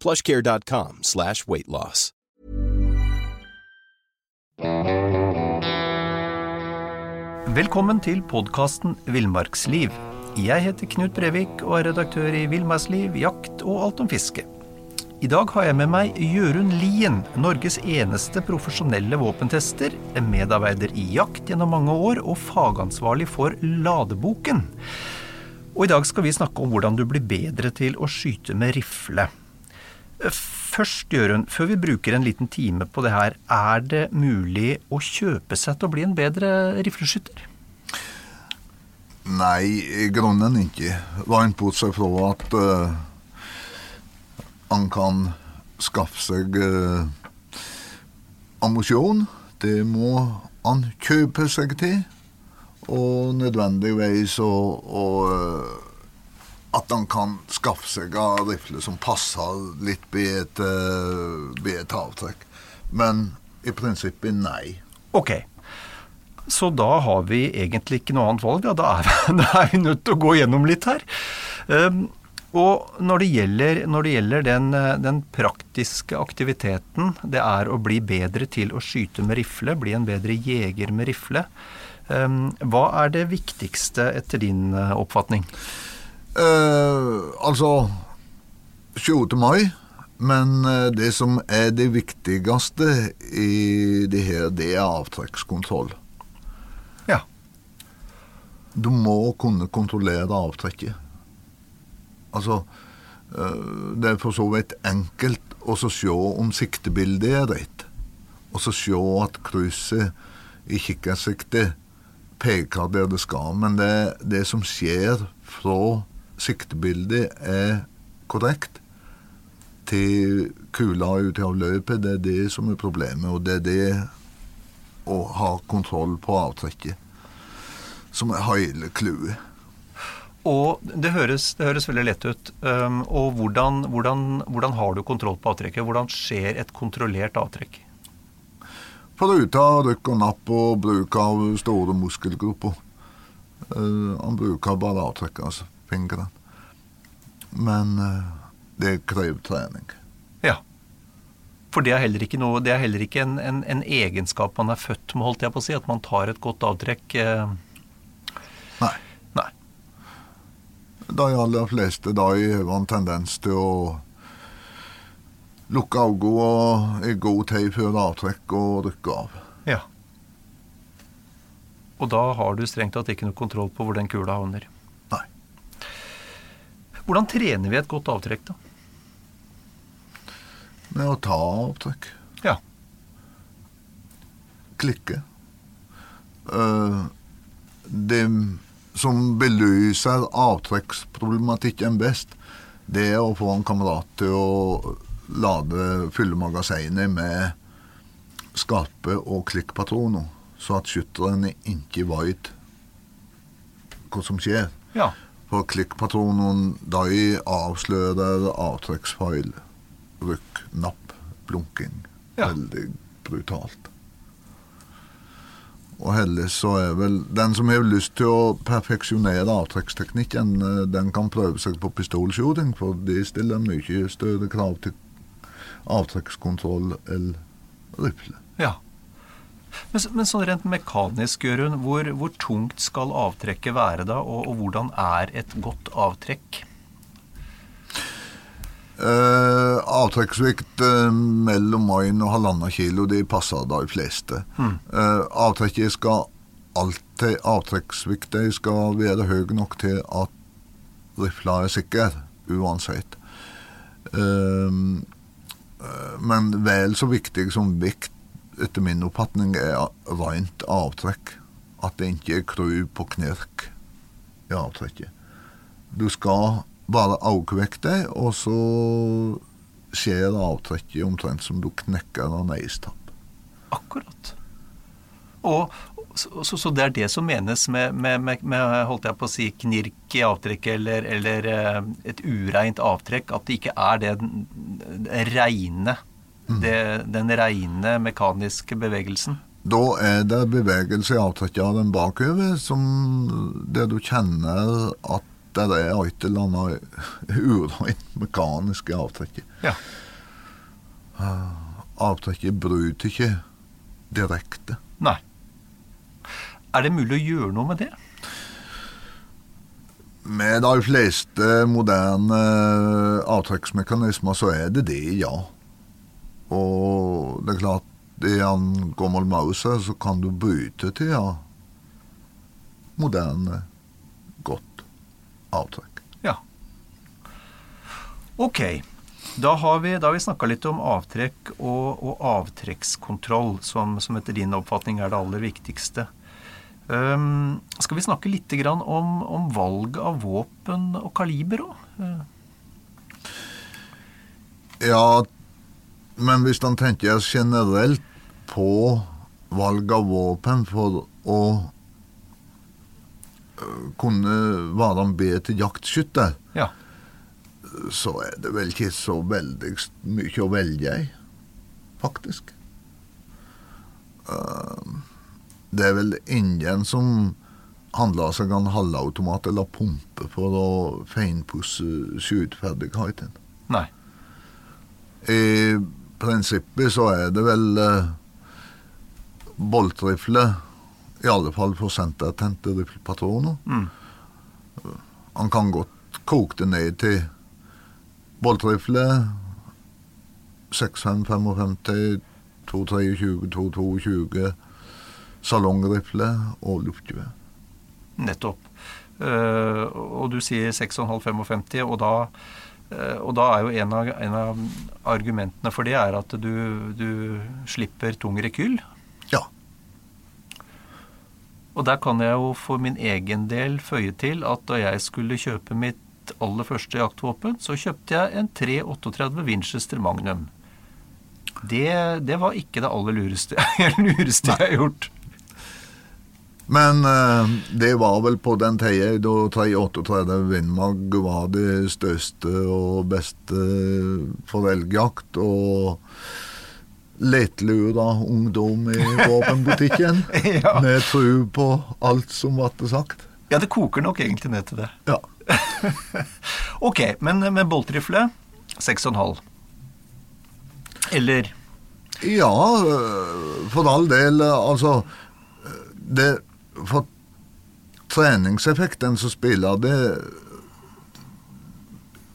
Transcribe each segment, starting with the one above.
plushcare.com slash weightloss. Velkommen til podkasten Villmarksliv. Jeg heter Knut Brevik og er redaktør i Villmarksliv, jakt og alt om fiske. I dag har jeg med meg Jørund Lien, Norges eneste profesjonelle våpentester, medarbeider i jakt gjennom mange år og fagansvarlig for Ladeboken. Og i dag skal vi snakke om hvordan du blir bedre til å skyte med rifle. Først, Jørund, før vi bruker en liten time på det her, er det mulig å kjøpe seg til å bli en bedre rifleskytter? Nei, i grunnen ikke. Rent bortsett fra at uh, han kan skaffe seg uh, ammunisjon. Det må han kjøpe seg til. Og nødvendigvis å, uh, at han kan skaffe seg en rifle som passer litt ved et, avtrekk. Men i prinsippet nei. Ok. Så da har vi egentlig ikke noe annet valg. Da, er, vi, da er vi nødt til å gå gjennom litt her. Um, og når det gjelder, når det gjelder den, den, praktiske aktiviteten, det er å bli bedre til å skyte med rifle, bli en bedre jeger med rifle, um, hva er det viktigste etter din uh, oppfatning? Uh, altså 28. mai. Men uh, det som er det viktigste i det her, det er avtrekkskontroll. Ja. Du må kunne kontrollere avtrekket. Altså uh, Det er for så vidt enkelt å se om siktebildet er rett. Og så se at krysset i kikkersiktet peker der det skal. Men det, det som skjer fra siktebildet er korrekt til kula ute av løpet, det er det som er problemet. Og det er det å ha kontroll på avtrekket som er hele clouet. Og det høres, det høres, veldig lett ut. Um, og hvordan, hvordan, hvordan, har du kontroll på avtrekket? Hvordan skjer et kontrollert avtrekk? Foruten rykk og napp og bruk av store muskelgrupper. Uh, han bruker bare avtrekket. Altså fingrene. Men uh, det krever trening. Ja. For det er heller ikke, noe, det er heller ikke en, en, en, egenskap man er født med, holdt jeg på å si, at man tar et godt avtrekk. Uh... Nei. Nei. De aller fleste de har en tendens til å lukke øynene i god tid før avtrekk og rykke av. Ja. Og da har du strengt tatt ikke noe kontroll på hvor den kula havner. Hvordan trener vi et godt avtrekk, da? Med å ta avtrekk. Ja. Klikke. Uh, det som belyser avtrekksproblematikken best, det er å få en kamerat til å lade fylle magasinet med skarpe og klikkpatroner, så at skytteren ikke veit hva som skjer. Ja. For klikkpatronen DAI avslører avtrekksfeil, rykk, napp, blunking. Ja. Veldig brutalt. Og heldigvis så er vel Den som har lyst til å perfeksjonere avtrekksteknikken, eh, den kan prøve seg på pistolshooting, for de stiller mye større krav til avtrekkskontroll enn rifle. Ja. Men, men sånn rent mekanisk, Jørund, hvor, hvor, tungt skal avtrekket være da, og, og hvordan er et godt avtrekk? Uh, avtrekksvikt uh, mellom 1 og 1,5 kilo, de passer de fleste. Eh, avtrekket skal alltid Avtrekksvikta skal være høy nok til at rifla er sikker, uansett. Eh, eh, men vel så viktig som vikt, etter min oppfatning, er rent avtrekk. At det ikke er kru på knirk i avtrekket. Du skal bare øke det, og så skjer avtrekket omtrent som du knekker en eistapp. Akkurat. Og så, så, så det er det som menes med, med, med, med holdt jeg på å si, knirk i avtrekket eller, eller eh, et ureint avtrekk? At det ikke er det reine det, den reine mekaniske bevegelsen? Da er det bevegelse i avtrykket av den bakover som det du kjenner at det er et eller annet ureint mekanisk i avtrykket. Ja. Avtrekket bryter ikke direkte. Nei. Er det mulig å gjøre noe med det? Med de fleste moderne avtrekksmekanismer så er det det, ja. Og det er klart, i en gammel Mauser så kan du bryte til ja, moderne, godt avtrekk. Ja. Ok. Da har vi, da vi snakka litt om avtrekk og, og avtrekkskontroll, som, som, etter din oppfatning er det aller viktigste. Um, skal vi snakke litt grann om, om valg av våpen og kaliber òg? Ja, men hvis han tenker generelt på valg av våpen for å kunne være en bedre jaktskytter, Ja. så er det vel ikke så veldig mye å velge i, faktisk. Uh, det er vel ingen som handler seg en halvautomat eller pumpe for å feinpusse skyteferdigheten. Nei. I prinsippet så er det vel eh, boltrifle, i alle fall for sentertente riflepatroner. Mm. Han kan godt koke det ned til boltrifle 6555, 223, 222, salongrifle og luftgevær. Nettopp. Uh, og du sier 6,5-55, og da og da er jo en av, en av, argumentene for det er at du, du slipper tung rekyl. Ja. Og der kan jeg jo for min egen del føye til at da jeg skulle kjøpe mitt aller første jaktvåpen, så kjøpte jeg en 338 Winchester Magnum. Det, det var ikke det aller lureste, lureste jeg har gjort. Men uh, det var vel på den tida da 338 Vindmark var det største og beste for elgjakt. Og lettlura ungdom i våpenbutikken Ja. med tro på alt som ble sagt. Ja, det koker nok egentlig ned til det. Ja. Ok, men med boltrifle 6,5. Eller Ja, øh, for all del. Altså det, For treningseffekten så spiller det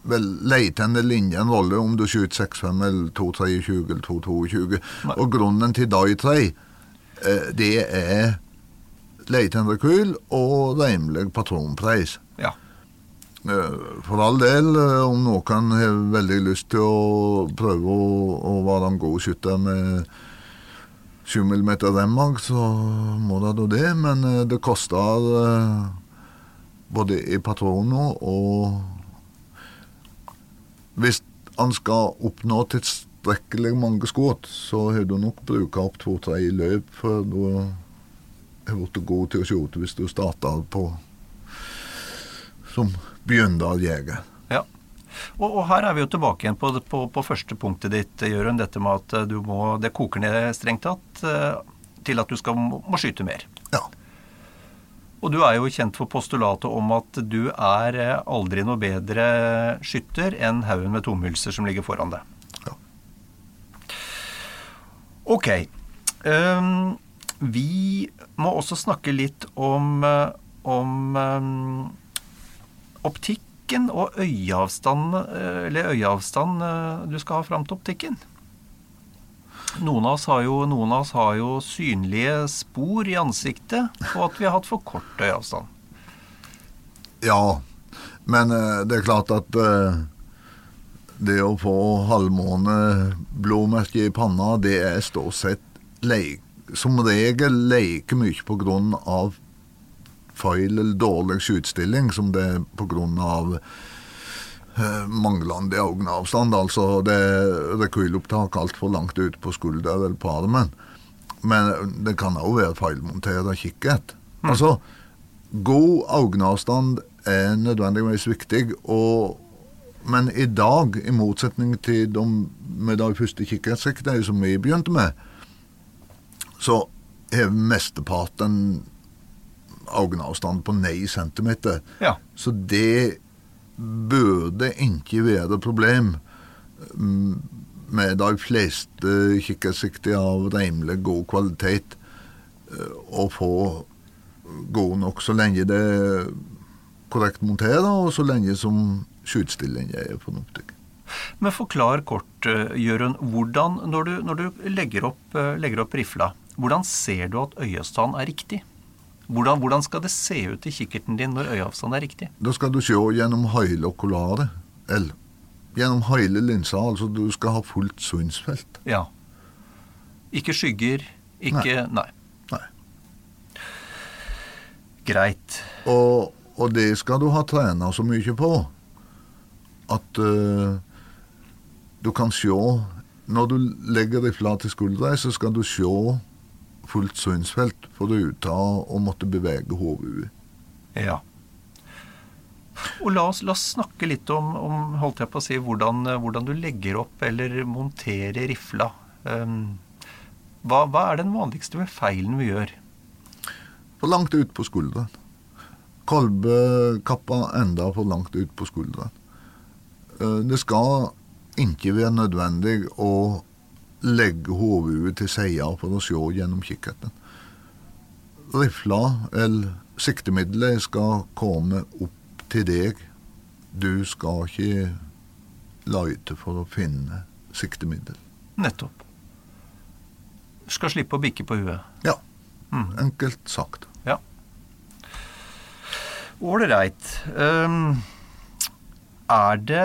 vel leitende linje en rolle om du skyter 6-5 eller 2-23 eller 2-22. Nei. Og grunnen til de tre, eh, det er leitende rekyl og rimelig patronpris. Ja. Eh, For all del, eh, om noen har veldig lyst til å prøve å, å være en god skytter med 7 mm remmag, så må det da det. Men eh, det koster eh, både i patroner og Hvis han skal oppnå tilstrekkelig mange skudd, så har du nok brukt opp to-tre løp før du har blitt god til å skyte hvis du starter på som begynnerjeger. ja. Og, og her er vi jo tilbake igjen på, på, på første punktet ditt, Jørund. Dette med at eh, du må, det koker ned strengt tatt eh, til at du skal må, skyte mer. Ja. Og du er jo kjent for postulatet om at du er eh, aldri noe bedre skytter enn haugen med tomhylser som ligger foran deg. Ja. Ok. Um, vi må også snakke litt om, om um, optikk optikken og øyeavstand, eh, øyeavstand eh, du skal ha fram til optikken. Noen av, jo, noen av oss har jo synlige spor i ansiktet på at vi har hatt for kort øyeavstand. Ja, men eh, det er klart at det å få halvmåneblåmerke i panna, det er stort sett leik, som regel leker mye på grunn av feil eller dårlig utstilling som det er av eh, manglende øyeavstand. Altså det rekylopptak altfor langt ut på skulder eller på armen. Men det kan òg være feilmontert kikkert. Altså, god øyeavstand er nødvendigvis viktig. Og, men i dag, i motsetning til de, med de første kikkertsekkene som vi begynte med, så har mesteparten øyeavstand på nei centimeter. Ja. Så det burde ikke være problem mm, med de fleste kikkersikter av rimelig god kvalitet eh, å få god nok så lenge det er korrekt montert, og så lenge som skuddstillingen er fornuftig. Men forklar kort, eh, Jørund, hvordan, når du, når du legger, opp, eh, legger opp rifla, hvordan ser du at øyestand er riktig? Hvordan, hvordan skal det se ut i kikkerten din når øyeavstanden er riktig? Da skal du se gjennom hele okularet, eller gjennom hele linsa, altså du skal ha fullt synsfelt. Ja. Ikke skygger, ikke Nei. Nei. Greit. Og, og det skal du ha trena så mye på at uh, du kan se Når du legger rifla til skuldra, så skal du se fullt synsfelt foruten å måtte bevege hodet. Ja. Og la oss, la oss snakke litt om, om holdt jeg på å si, hvordan, hvordan, du legger opp eller monterer rifla. Um, hva, hva, er den vanligste feilen vi gjør? For langt ut på skulderen. Kolbekappa enda for langt ut på skulderen. Eh, det skal ikke være nødvendig å legge hodet til sida for å se gjennom kikkerten. Rifla, eller siktemiddelet, skal komme opp til deg. Du skal ikke leite for å finne siktemiddel. Nettopp. Skal slippe å bikke på huet. Ja. Mm. Enkelt sagt. Ja. Ålreit. Um, er det,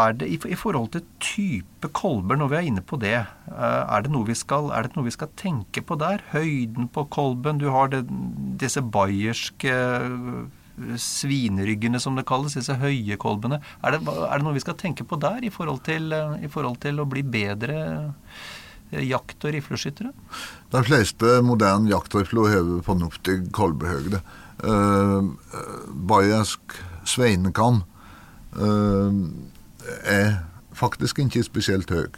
er det i, forhold til type kolber, når vi er inne på det, uh, er det, noe vi skal, er det noe vi skal tenke på der? Høyden på kolben? Du har det, disse bayerske uh, svineryggene, som det kalles, disse høye kolbene. Er det, er det, noe vi skal tenke på der, i forhold til, uh, i forhold til å bli bedre jakt- og rifleskyttere? De fleste moderne jaktrifler har fornuftig kolbehøyde. Uh, bayersk sveinekam er faktisk ikke spesielt høy.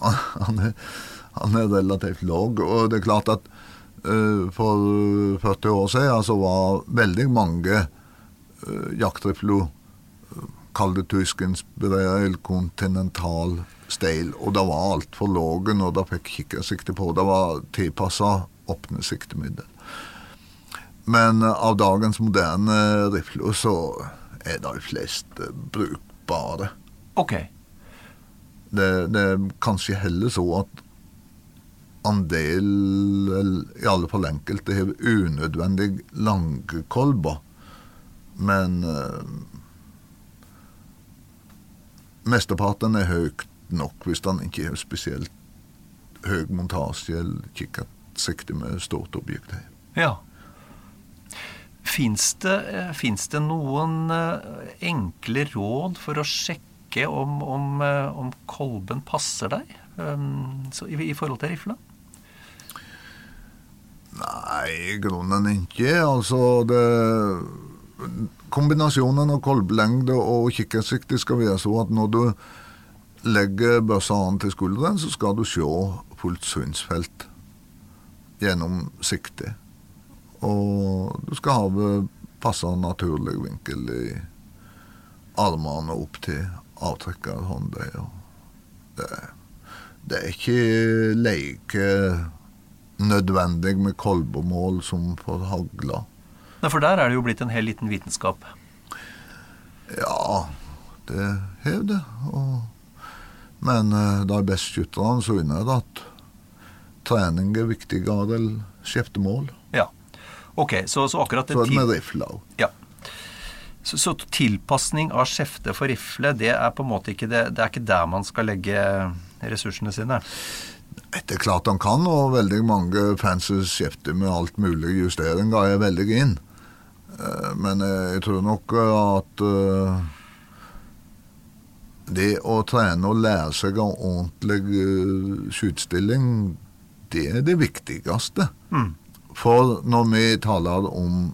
Han er, han er relativt lav. Og det er klart at uh, for 40 år siden så var veldig mange uh, jaktrifler Kall det tyskinspirert eller kontinental og det var altfor lave når de fikk kikkersikte på. Det var tilpassa åpne siktemiddel. Men av dagens moderne rifler så er de fleste brukbare. Ok. Det, det er kanskje heller så at andel, i alle fall enkelte, har unødvendig lange kolber. Men eh, mesteparten er høyt nok hvis den ikke har spesielt høy montasje eller kikkertsikte med stort objekt. Ja. Fins det, det, noen eh, enkle råd for å sjekke om, om, eh, om kolben passer deg Så, i, i, forhold til rifla? Nei, grunnen ikke. Altså, det Kombinasjonen av kolblengde og kikkertsikte skal være så at når du legger børsa an til skulderen, så skal du se fullt synsfelt gjennom siktet. Og du skal ha passe naturlig vinkel i armene opp til avtrekkerhåndøy. Det, det er ikke like nødvendig med kolbemål som for hagla. Nei, For der er det jo blitt en hel liten vitenskap. Ja, det har det. Og, men uh, de beste skytterne så vinner at trening er viktigere enn skiftemål. Ok, så, så akkurat det Så er det med òg. Ja. Så, så tilpasning av skjefte for rifle, det er på en måte ikke det, det er ikke der man skal legge ressursene sine? Det er klart han kan, og veldig mange fancy skjefter med alt mulig justeringer er veldig inn. Eh, Men eh, jeg tror nok at eh, det å trene og lære seg en ordentlig skytestilling, det er det viktigste. Mm. For når vi taler om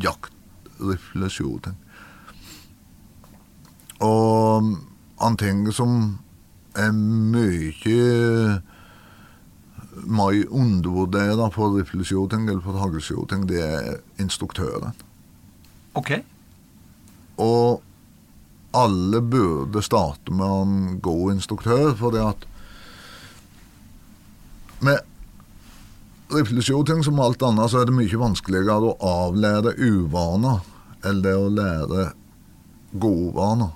jaktrefleksjon Og en ting som er mye mer undervurdert for rifleshooting eller for haglshooting, det er instruktøren. Ok. Og alle burde starte med en god instruktør, for det at med rifleshooting som alt annet, så er det mye vanskeligere å avlære uvaner enn det å lære gode vaner.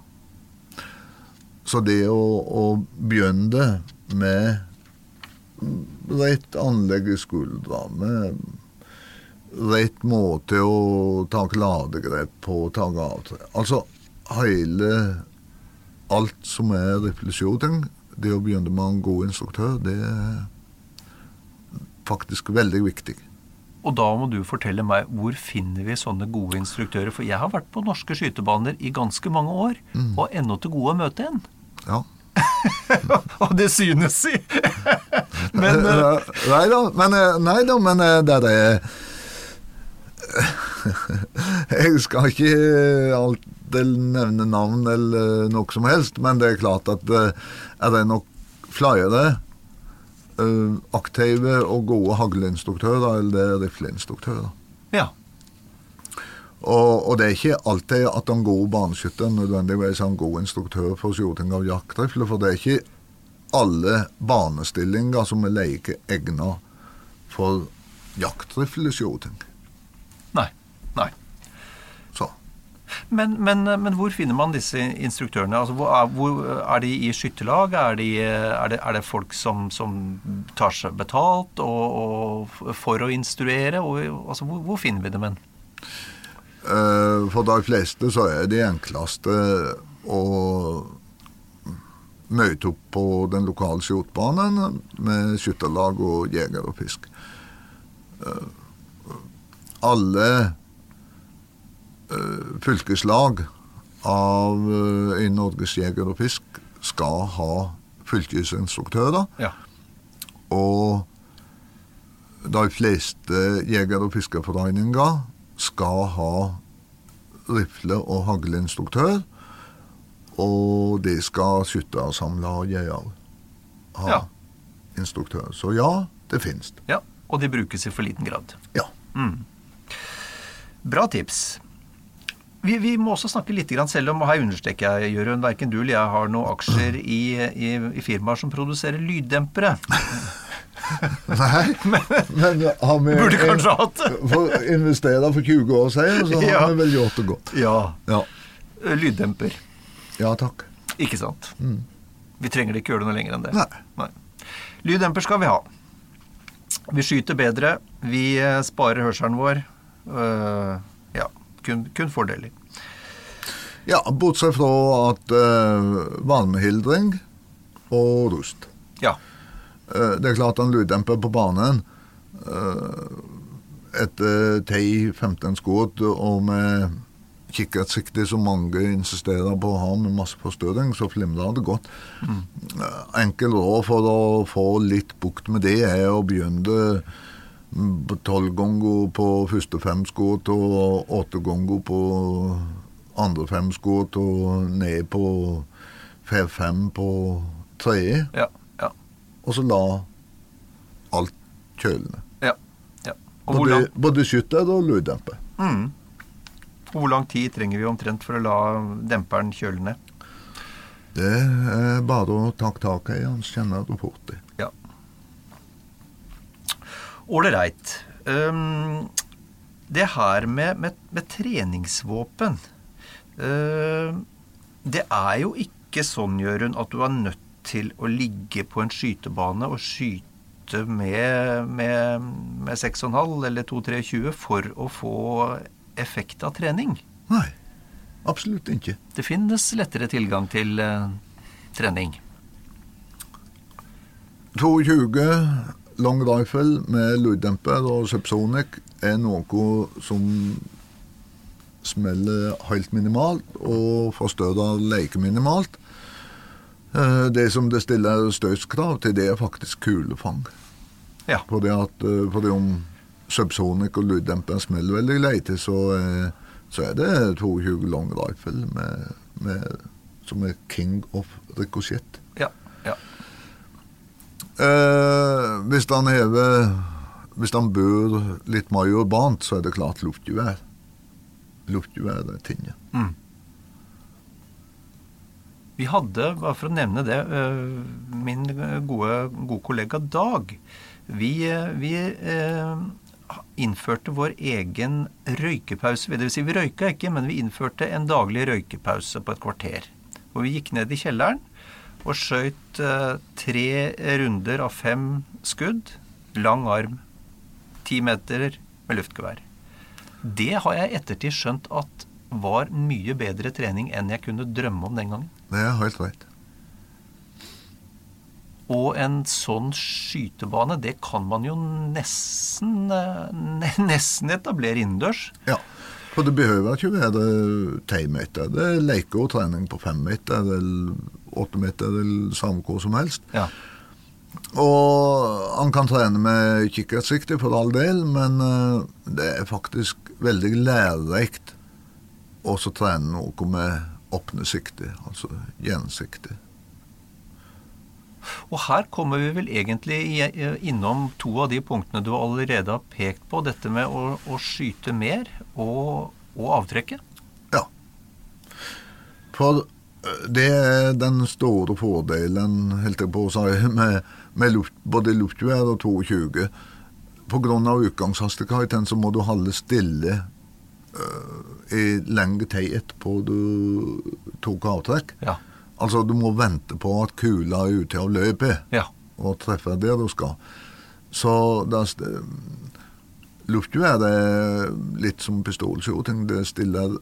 Så det å, å begynne med rett anlegg i skuldra, med rett måte å ta ladegrep på, ta avtre Altså hele Alt som er rifleshooting, det å begynne med en god instruktør, det er faktisk veldig viktig. Og da må du fortelle meg, hvor finner vi sånne gode instruktører? For jeg har vært på norske skytebaner i ganske mange år, og ennå til gode å møte en. Ja. og det synes i! Men eh, Nei da, men, eh, nei da, men eh, det er Jeg skal ikke alltid nevne navn eller noe som helst, men det er klart at eh, er det nok flere eh, aktive og gode hagleinstruktører eller det er rifleinstruktører. ja. Og, og det er ikke alltid at en god baneskytter nødvendigvis er en god instruktør for skjoting av jaktrifle, for det er ikke alle banestillinger som er like egnet for jaktrifleskjoting. Nei. Nei. Så. Men, men, men hvor finner man disse instruktørene? Altså, hvor, er, hvor, er de i skytterlag? Er, de, er, det, er det folk som, som tar seg betalt og, og for å instruere? Og, altså, hvor, hvor finner vi dem hen? Eh, For de fleste så er det enkleste å møte opp på den lokale skjortbanen med skytterlag og jeger og fisk. Eh, Alle fylkeslag av eh, i Norges jeger og fisk skal ha fylkesinstruktører. Ja. Og de fleste jeger- og fiskerforeninger skal ha rifle- og hagleinstruktør. Og de skal skyttersamlaget òg ha Ja. instruktør. Så ja, det finnes. ja. Og de brukes i for liten grad. Ja. Bra tips. Vi, vi må også snakke litt, grann, selv om her understreker jeg, Jørund, verken du eller jeg har noen aksjer i, i, i firmaer som produserer lyddempere. Nei, men har vi Burde kanskje hatt det. for investert for 20 år siden, så Ja. har vi vel gjort det godt. Ja. Ja, Lyddemper. ja takk. Ikke sant? Vi trenger ikke gjøre det noe lenger enn det. Nei. Lyddemper skal vi ha. Vi skyter bedre. Vi eh, sparer hørselen vår. Uh, ja, kun, kun fordeler. Ja, bortsett fra at uh, varmehildring og rust. Ja. Uh, Det er klart en lyddemper på banen uh, etter 10-15 skudd og med kikkertsikte som mange insisterer på å ha med masse forstørring, så flimrer det godt. Eh, Enkel råd for å få litt bukt med det er å begynne tolv ganger på første fem skudd og åtte ganger på andre fem skudd og ned på fem på tredje Ja. Ja. og så la alt kjølende. ja, Både, både skytter og lyddemper. mm. hvor lang tid trenger vi omtrent for å la demperen kjøle ned? Det er bare å ta tak i hans så kjenner du fort det. Ålreit. Um, det her med, med, med treningsvåpen uh, det er jo ikke sånn, Jørund, at du er nødt til å ligge på en skytebane og skyte med, med, med 6,5 eller 2,23 for å få effekt av trening. Nei, absolutt ikke. Det finnes lettere tilgang til uh, trening. 22 long rifle med lyddemper og subsonic er noe som smeller helt minimalt og forstørrer leke minimalt. Eh, Det som det stiller støyskrav til, det er faktisk kulefang. Ja. Fordi, at, eh, fordi om subsonic og lyddemper smeller veldig lite, så, er- så er det 22 long rifle med, med, som er king of ricochet. Ja. ja. Eh, hvis han hever Hvis han bor litt mer urbant, så er det klart luftgevær. Luftgevær er tinget. Mm. Vi hadde, bare for å nevne det, øh, min gode, gode kollega Dag. Vi, øh, vi øh, innførte vår egen røykepause. Det vil si, vi røyka ikke, men vi innførte en daglig røykepause på et kvarter. Og vi gikk ned i kjelleren og skøyt øh, tre runder av fem skudd. Lang arm. Ti meter med luftgevær. Det har jeg i ettertid skjønt at var mye bedre trening enn jeg kunne drømme om den gangen. Det er helt rett. Og en sånn skytebane, det kan man jo nesten, eh, nesten etablere innendørs. Ja. For det behøver ikke være timeter. Det er leke og trening på fem meter eller åtte meter eller samme hva som helst. Ja. Og han kan trene med kikkertsikte for all del, men eh, det er faktisk veldig lærerikt å trene noe med åpne sikte, altså gjensikte. Og her kommer vi vel egentlig innom to av de punktene du allerede har pekt på. Dette med å, å skyte mer og, og avtrekke. Ja. For det er den store fordelen, helt på å si, med, med luft, både luftvær og 22. På grunn av utgangshastigheten så må du holde stille uh, i lengre tid etterpå du tok avtrekk. Ja. Altså, du må vente på at kula er ute av løpet Ja. og treffer der du skal. Så det er luftgevær er litt som pistolshooting. Det stiller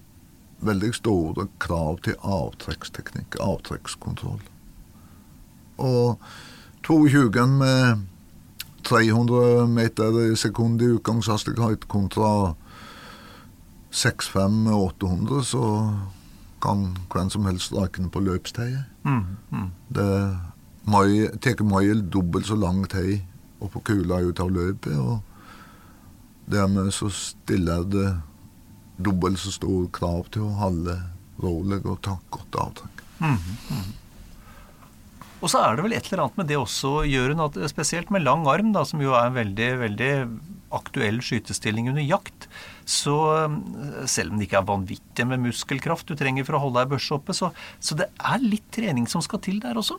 veldig store krav til avtrekksteknikk, avtrekkskontroll. Og 22 med 300 meter i sekundet i utgangshastighet kontra 6-5 med 800, så kan hvem som helst rake på løpstid. Mm, mm. Det tar mye dobbelt så lang tid å få kula ut av løpet, og dermed så stiller det dobbelt så store krav til å holde rolig og ta godt avtrekk. Og så er det vel et eller annet med det også, Jørund, at spesielt med lang arm, da, som jo er en veldig, veldig aktuell skytestilling under jakt, så eh, selv om det ikke er vanvittig med muskelkraft du trenger for å holde ei børse oppe, så, så det er litt trening som skal til der også.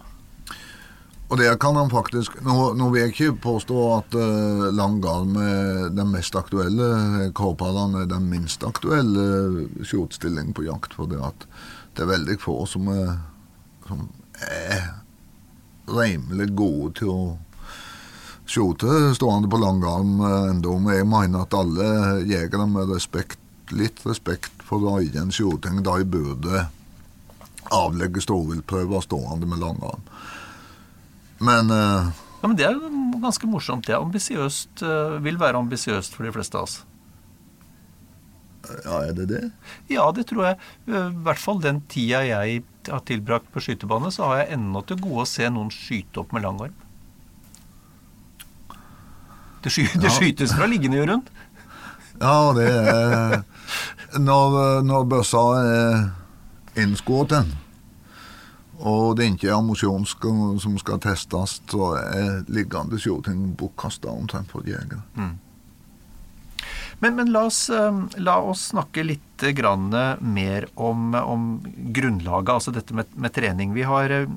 Og det kan han faktisk Nå, nå vil jeg ikke påstå at uh, lang arm er den mest aktuelle. Han er den minst aktuelle skjortstillingen på jakt, for det, det er veldig få som er, som er rimelig gode til å skjote stående på lang arm ennå. Men jeg mener at alle jegere med respekt, litt respekt for egen skjorting, de burde avlegge storviltprøver stående med lang arm. Men uh, Ja, Men det er jo ganske morsomt. Det er ambisiøst, eh, vil være ambisiøst for de fleste av oss. ja, er det det? Ja, det tror jeg. Eh, I hvert fall den tida jeg har tilbrakt på skytebane, så har jeg ennå til gode å se noen skyte opp med lang arm. Det, sky det skytes fra liggende, rundt Ja, det er Når, når bøssa er innskutt, og det ikke er ammunisjon skal- som skal testes, så er liggende ting bortkasta omtrent for jegere. Men, men la, oss, eh, la oss snakke litt grann mer om, om grunnlaget, altså dette med, med trening. Vi har, eh,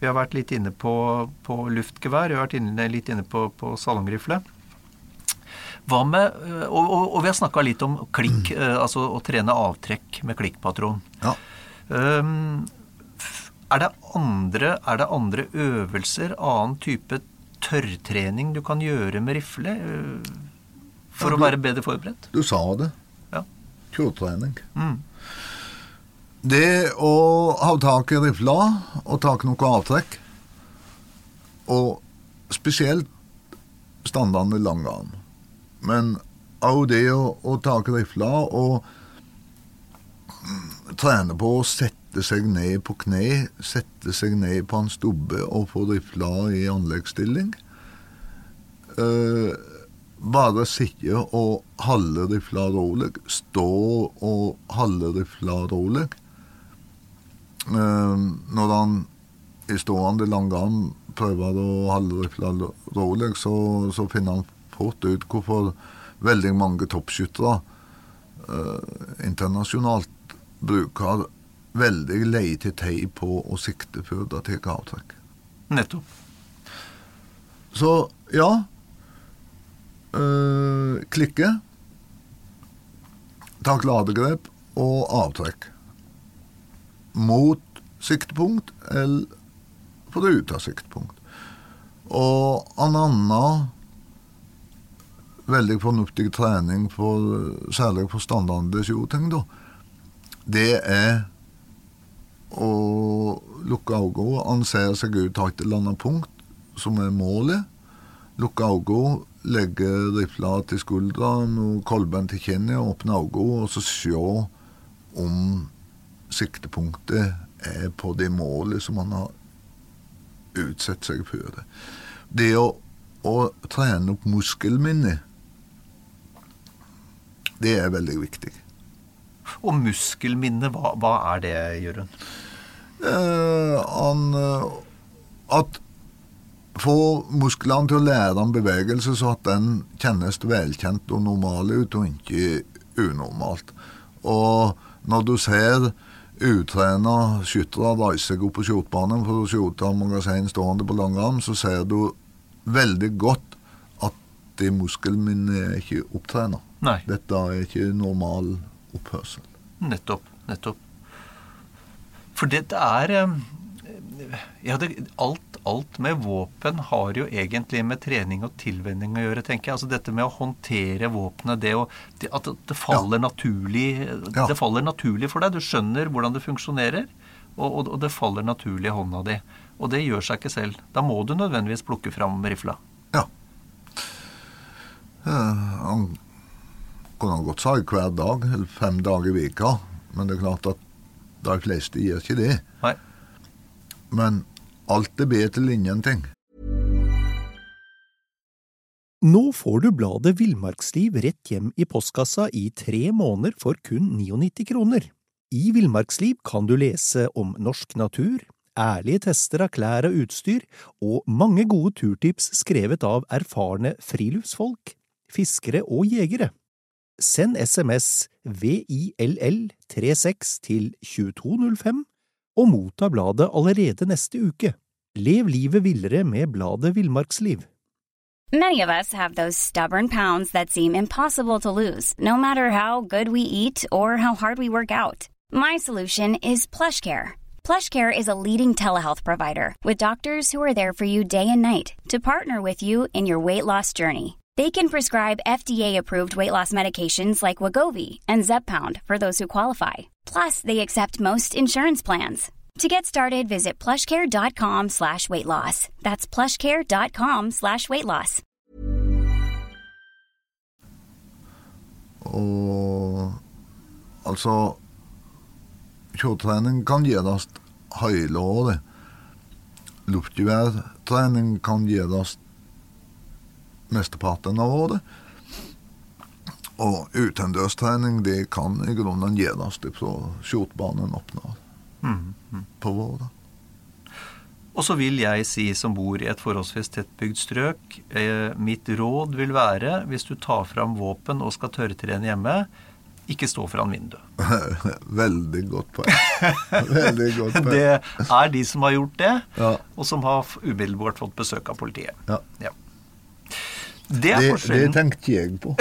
vi har vært litt inne på, på luftgevær, vi har vært inne, litt inne på, på salongrifle. Med Og, og, og vi har snakka litt om klikk, mm. altså å trene avtrekk med klikkpatron. Ja. Um, er, det andre, er det andre øvelser, annen type tørrtrening du kan gjøre med rifle øh, for å være bedre forberedt? Du sa det. Ja. Kjøretrening. Mm. Det å ha tak i rifla og tak noe avtrekk, og spesielt standarden i langarm, men òg det å, å ta i rifla og mm, trene på å sette seg ned på kne, sette seg ned på en stubbe og få rifla i anleggsstilling. Eh, bare sitte og holde rifla rolig, stå og holde rifla rolig. Eh, når han i stående langarm prøver å holde rifla rolig, så, så finner han fort ut hvorfor veldig mange toppskyttere eh, internasjonalt bruker veldig lite tid på å sikte før de tar avtrekk. Nettopp. Så ja øh, Klikke. Takk ladegrep og avtrekk. Mot siktepunkt eller for ut av siktepunkt. Og en annen veldig fornuftig trening, for, særlig for standardene shooting, da, det er å lukke øynene, han ser seg ut til et eller annet punkt som er målet. Lukke øynene, legge rifla til skuldra med kolben til kinnet, åpne øynene og så se om siktepunktet er på det målet som han har utsatt seg for. Det, det å, å trene opp muskelminnet, det er veldig viktig. Og muskelminne, hva, hva er det, Jørund? Uh, han, eh, at få musklene til å lære om bevegelse så at den kjennes velkjent og normal ut, og ikke unormalt. Og når du ser utrena skyttere reise seg opp på skjortbanen for å skjorte magasin stående på langarm, så ser du veldig godt at det muskelminnet er ikke opptrena. Dette er ikke normal oppførsel. Nettopp. Nettopp. For det er eh, Ja, det, alt, alt med våpen har jo egentlig med trening og tilvenning å gjøre, tenker jeg. Altså dette med å håndtere våpenet, det å det, At det faller naturlig Ja. Faller naturlig for deg. Du skjønner hvordan det funksjonerer, og, og, og det faller naturlig i hånda di. Og det gjør seg ikke selv. Da må du nødvendigvis plukke fram rifla. Ja. Han kunne godt sagt hver dag, fem dager i veka, men det er klart at de fleste gjør ikke det. Nei. Men alt er bedre til ingenting. Nå får du bladet Villmarksliv rett hjem i postkassa i tre måneder for kun 99 kroner. I Villmarksliv kan du lese om norsk natur, ærlige tester av klær og utstyr, og mange gode turtips skrevet av erfarne friluftsfolk, fiskere og jegere. Send SMS VILL36 til 2205 og motta bladet allerede neste uke. Lev livet villere med bladet Villmarksliv. Many of us have those stubborn pounds that seem impossible to lose, no matter how good we eat or how hard we work out. My solution is PlushCare. PlushCare is a leading telehealth provider with doctors who are there for you day and night to partner with you in your weight loss journey. They can prescribe FDA-approved weight loss medications like Wagovi and Zepbound for those who qualify. Plus, they accept most insurance plans. To get started, visit plushcare.com slash weight loss. That's plushcare.com slash weight loss. Og altså Kjøretrening kan gjøres hele året. Luftgeværtrening kan gjøres mesteparten av året. Og utendørstrening det kan i grunnen gjøres fra skjortbanen åpner på våren. Og så vil jeg si, som bor i et forholdsvis tettbygd strøk, eh, mitt råd vil være, hvis du tar fram våpen og skal tørrtrene hjemme, ikke stå foran vinduet. Veldig godt poeng. Veldig godt poeng. Det er de som har gjort det, Ja. og som har umiddelbart fått besøk av politiet. Ja. Ja. Det er Det, det tenkte jeg på.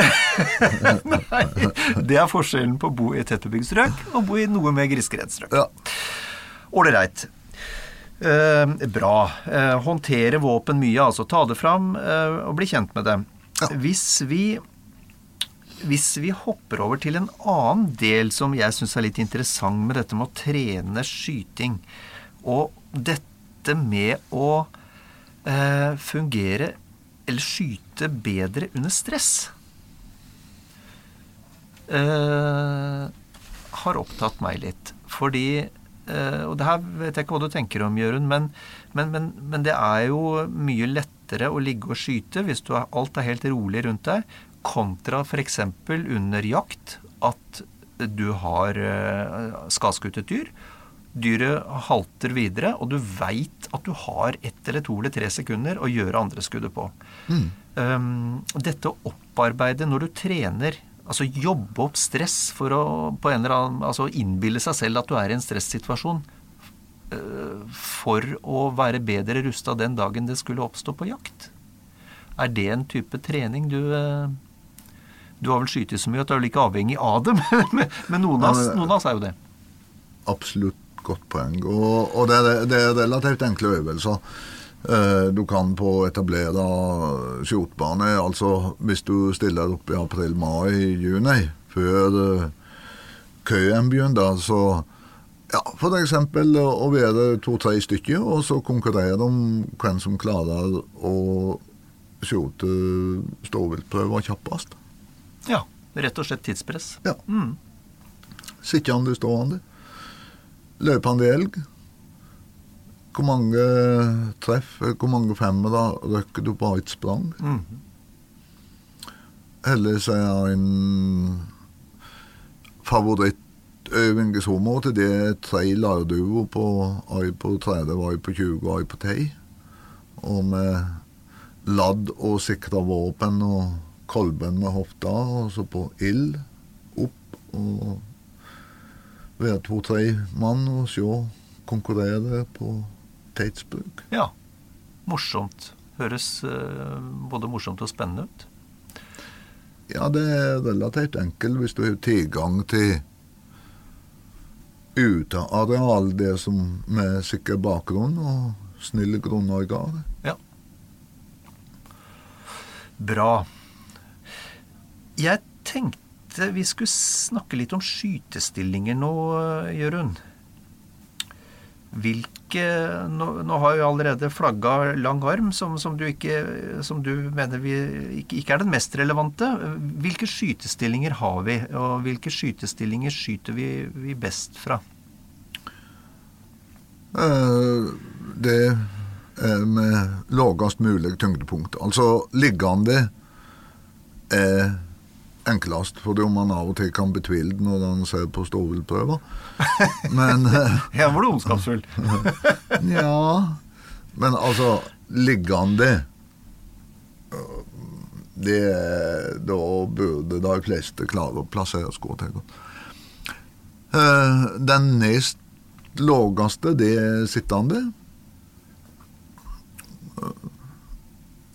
Nei, det er forskjellen på å bo i et tettbebygd strøk og bo i noe mer grisgrendt strøk. Ja. Ålreit. Eh, bra. Eh, håndtere våpen mye, altså ta det fram eh, og bli kjent med det. Ja. Hvis vi hvis vi hopper over til en annen del som jeg syns er litt interessant med dette med å trene skyting, og dette med å eh, fungere eller skyte bedre under stress eh, har opptatt meg litt. Fordi eh, Og det her vet jeg ikke hva du tenker om, Jørund, men, men, men, men det er jo mye lettere å ligge og skyte hvis er, alt er helt rolig rundt deg, kontra f.eks. under jakt at du har eh, skadeskutt et dyr. Dyret halter videre, og du veit at du har ett eller to eller tre sekunder å gjøre andre skuddet på. Um, dette å opparbeide når du trener, altså jobbe opp stress for å på en eller annen, altså innbille seg selv at du er i en stressituasjon uh, for å være bedre rusta den dagen det skulle oppstå på jakt. Er det en type trening du uh, Du har vel skytet så mye at du er vel ikke avhengig av det, men, men- noen av oss er jo det. Absolutt godt poeng. Og, og det, er, det er relativt enkle øvelser. Eh, Du kan på etablere skjortbane, altså hvis du stiller opp i april-mai, juni, før eh, køen begynner, så ja, eksempel å være to-tre stykker, og så konkurrere om hvem som klarer å skjorte ståviltprøver kjappest. Ja, rett og slett tidspress. Ja. Mm. Sittende, stående. Løpende elg. Hvor mange treff, hvor mange femmere røkker du på ett sprang? Mm. Heldigvis er jeg en favorittøving i så måte. Det er tre lærduer på ei på 30, ei på 20 og ei på 10. Og med ladd og sikra våpen og kolben med hofta, og så på ild opp og være to-tre mann og se konkurrere på Tatesburg. Ja. Morsomt. Høres øh, både morsomt og spennende ut. Ja, det er relativt enkelt hvis du har tilgang til uteareal, det som med sikker bakgrunn og snille grunneiere. Ja. Bra. Jeg tenkte vi skulle snakke litt om skytestillinger nå, Jørund. Hvilke Nå, nå har jo allerede flagga lang arm, som, som, du ikke, som du mener vi ikke, ikke er den mest relevante. Hvilke skytestillinger har vi, og hvilke skytestillinger skyter vi, vi best fra? Eh, Det er med lavest mulig tyngdepunkt. Altså liggende er enklest, fordi om man av og til kan betvile det når man ser på stovelprøver. Men eh, Her var du ondskapsfull. Ja, men altså liggende det, Da burde de fleste klare å plassere skråtegn. Eh, Den nest laveste, det er sittende. Eh,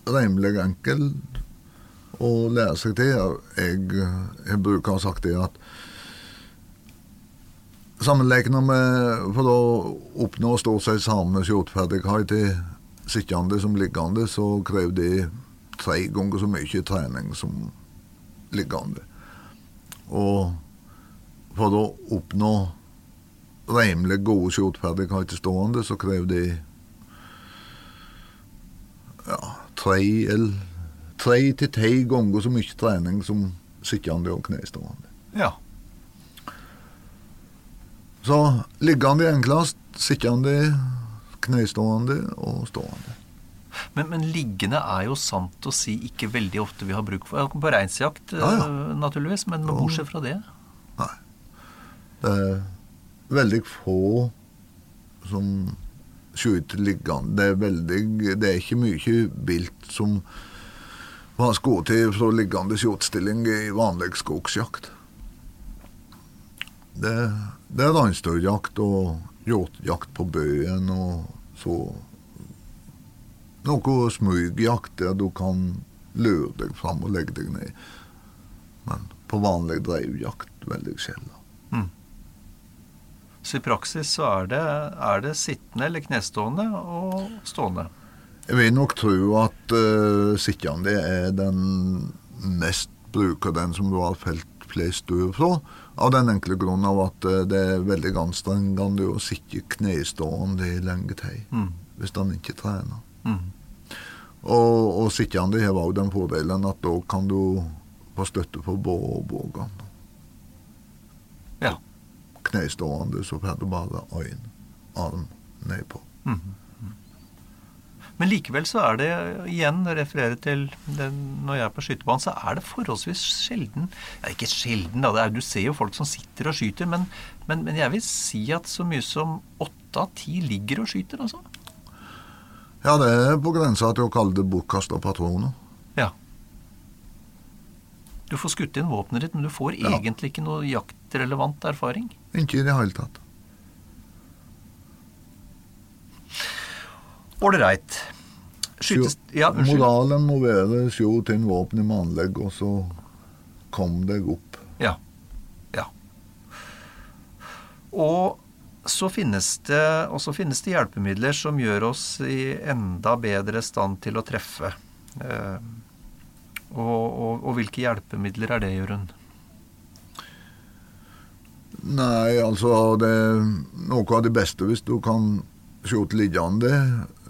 Rimelig enkel å lære seg det. Jeg, jeg bruker å ha sagt det at Sammenlignet med for å oppnå stort sett samme skjorteferdighet til sittende som liggende, så krever det tre ganger så mye trening som liggende. Og for å oppnå rimelig gode skjortferdigheter stående, så krever det ja, tre eller tre til ti ganger så mye trening som sittende og knestående. Ja. Så liggende enklest, sittende, knestående og stående. Men, men liggende er jo sant å si ikke veldig ofte vi har bruk for. På reinsjakt, Ja, ja. eh, naturligvis, men bortsett fra det. Nei. Det er veldig få som skyter liggende. Det er, veldig, det er ikke mye vilt som var skutt fra liggende skjortstilling i vanlig skogsjakt. Det, det er reinsdyrjakt og hjortjakt på bøyen, og så noe smygjakt der du kan lure deg fram og legge deg ned. Men på vanlig dreivjakt veldig sjelden. Så i praksis så er det, er det sittende eller knestående og stående. Jeg vil nok tro at uh, sittende er den mest bruker den som du har felt flest ur fra. Av den enkle grunn av at uh, det er veldig anstrengende å sitte knestående i lenge tid. Mm. Hvis en ikke trener. Mm. Og, og sittende har òg den fordelen at da kan du få støtte på bågene. Ja. Knestående så får du bare én arm nedpå. Men likevel så er det, igjen referere til den, når jeg er på skytebanen, så er det forholdsvis sjelden Ja, ikke sjelden, da. Det er, du ser jo folk som sitter og skyter, men, men, men jeg vil si at så mye som åtte av ti ligger og skyter, altså. Ja, det er på grensa til å kalle det bortkasta patroner. Ja. Du får skutt inn våpenet ditt, men du får Ja. egentlig ikke noe jaktrelevant erfaring. Ikke i det hele tatt. Ålreit. Skytes... Ja. Moralen må være sjå til en våpen i anlegg, og så kom deg opp. Ja. Ja. Og så finnes det, og så finnes det hjelpemidler som gjør oss i enda bedre stand til å treffe. Eh, og, og, og hvilke hjelpemidler er det, Jørund? Nei, altså det Noe av det beste hvis du kan skjute liggende,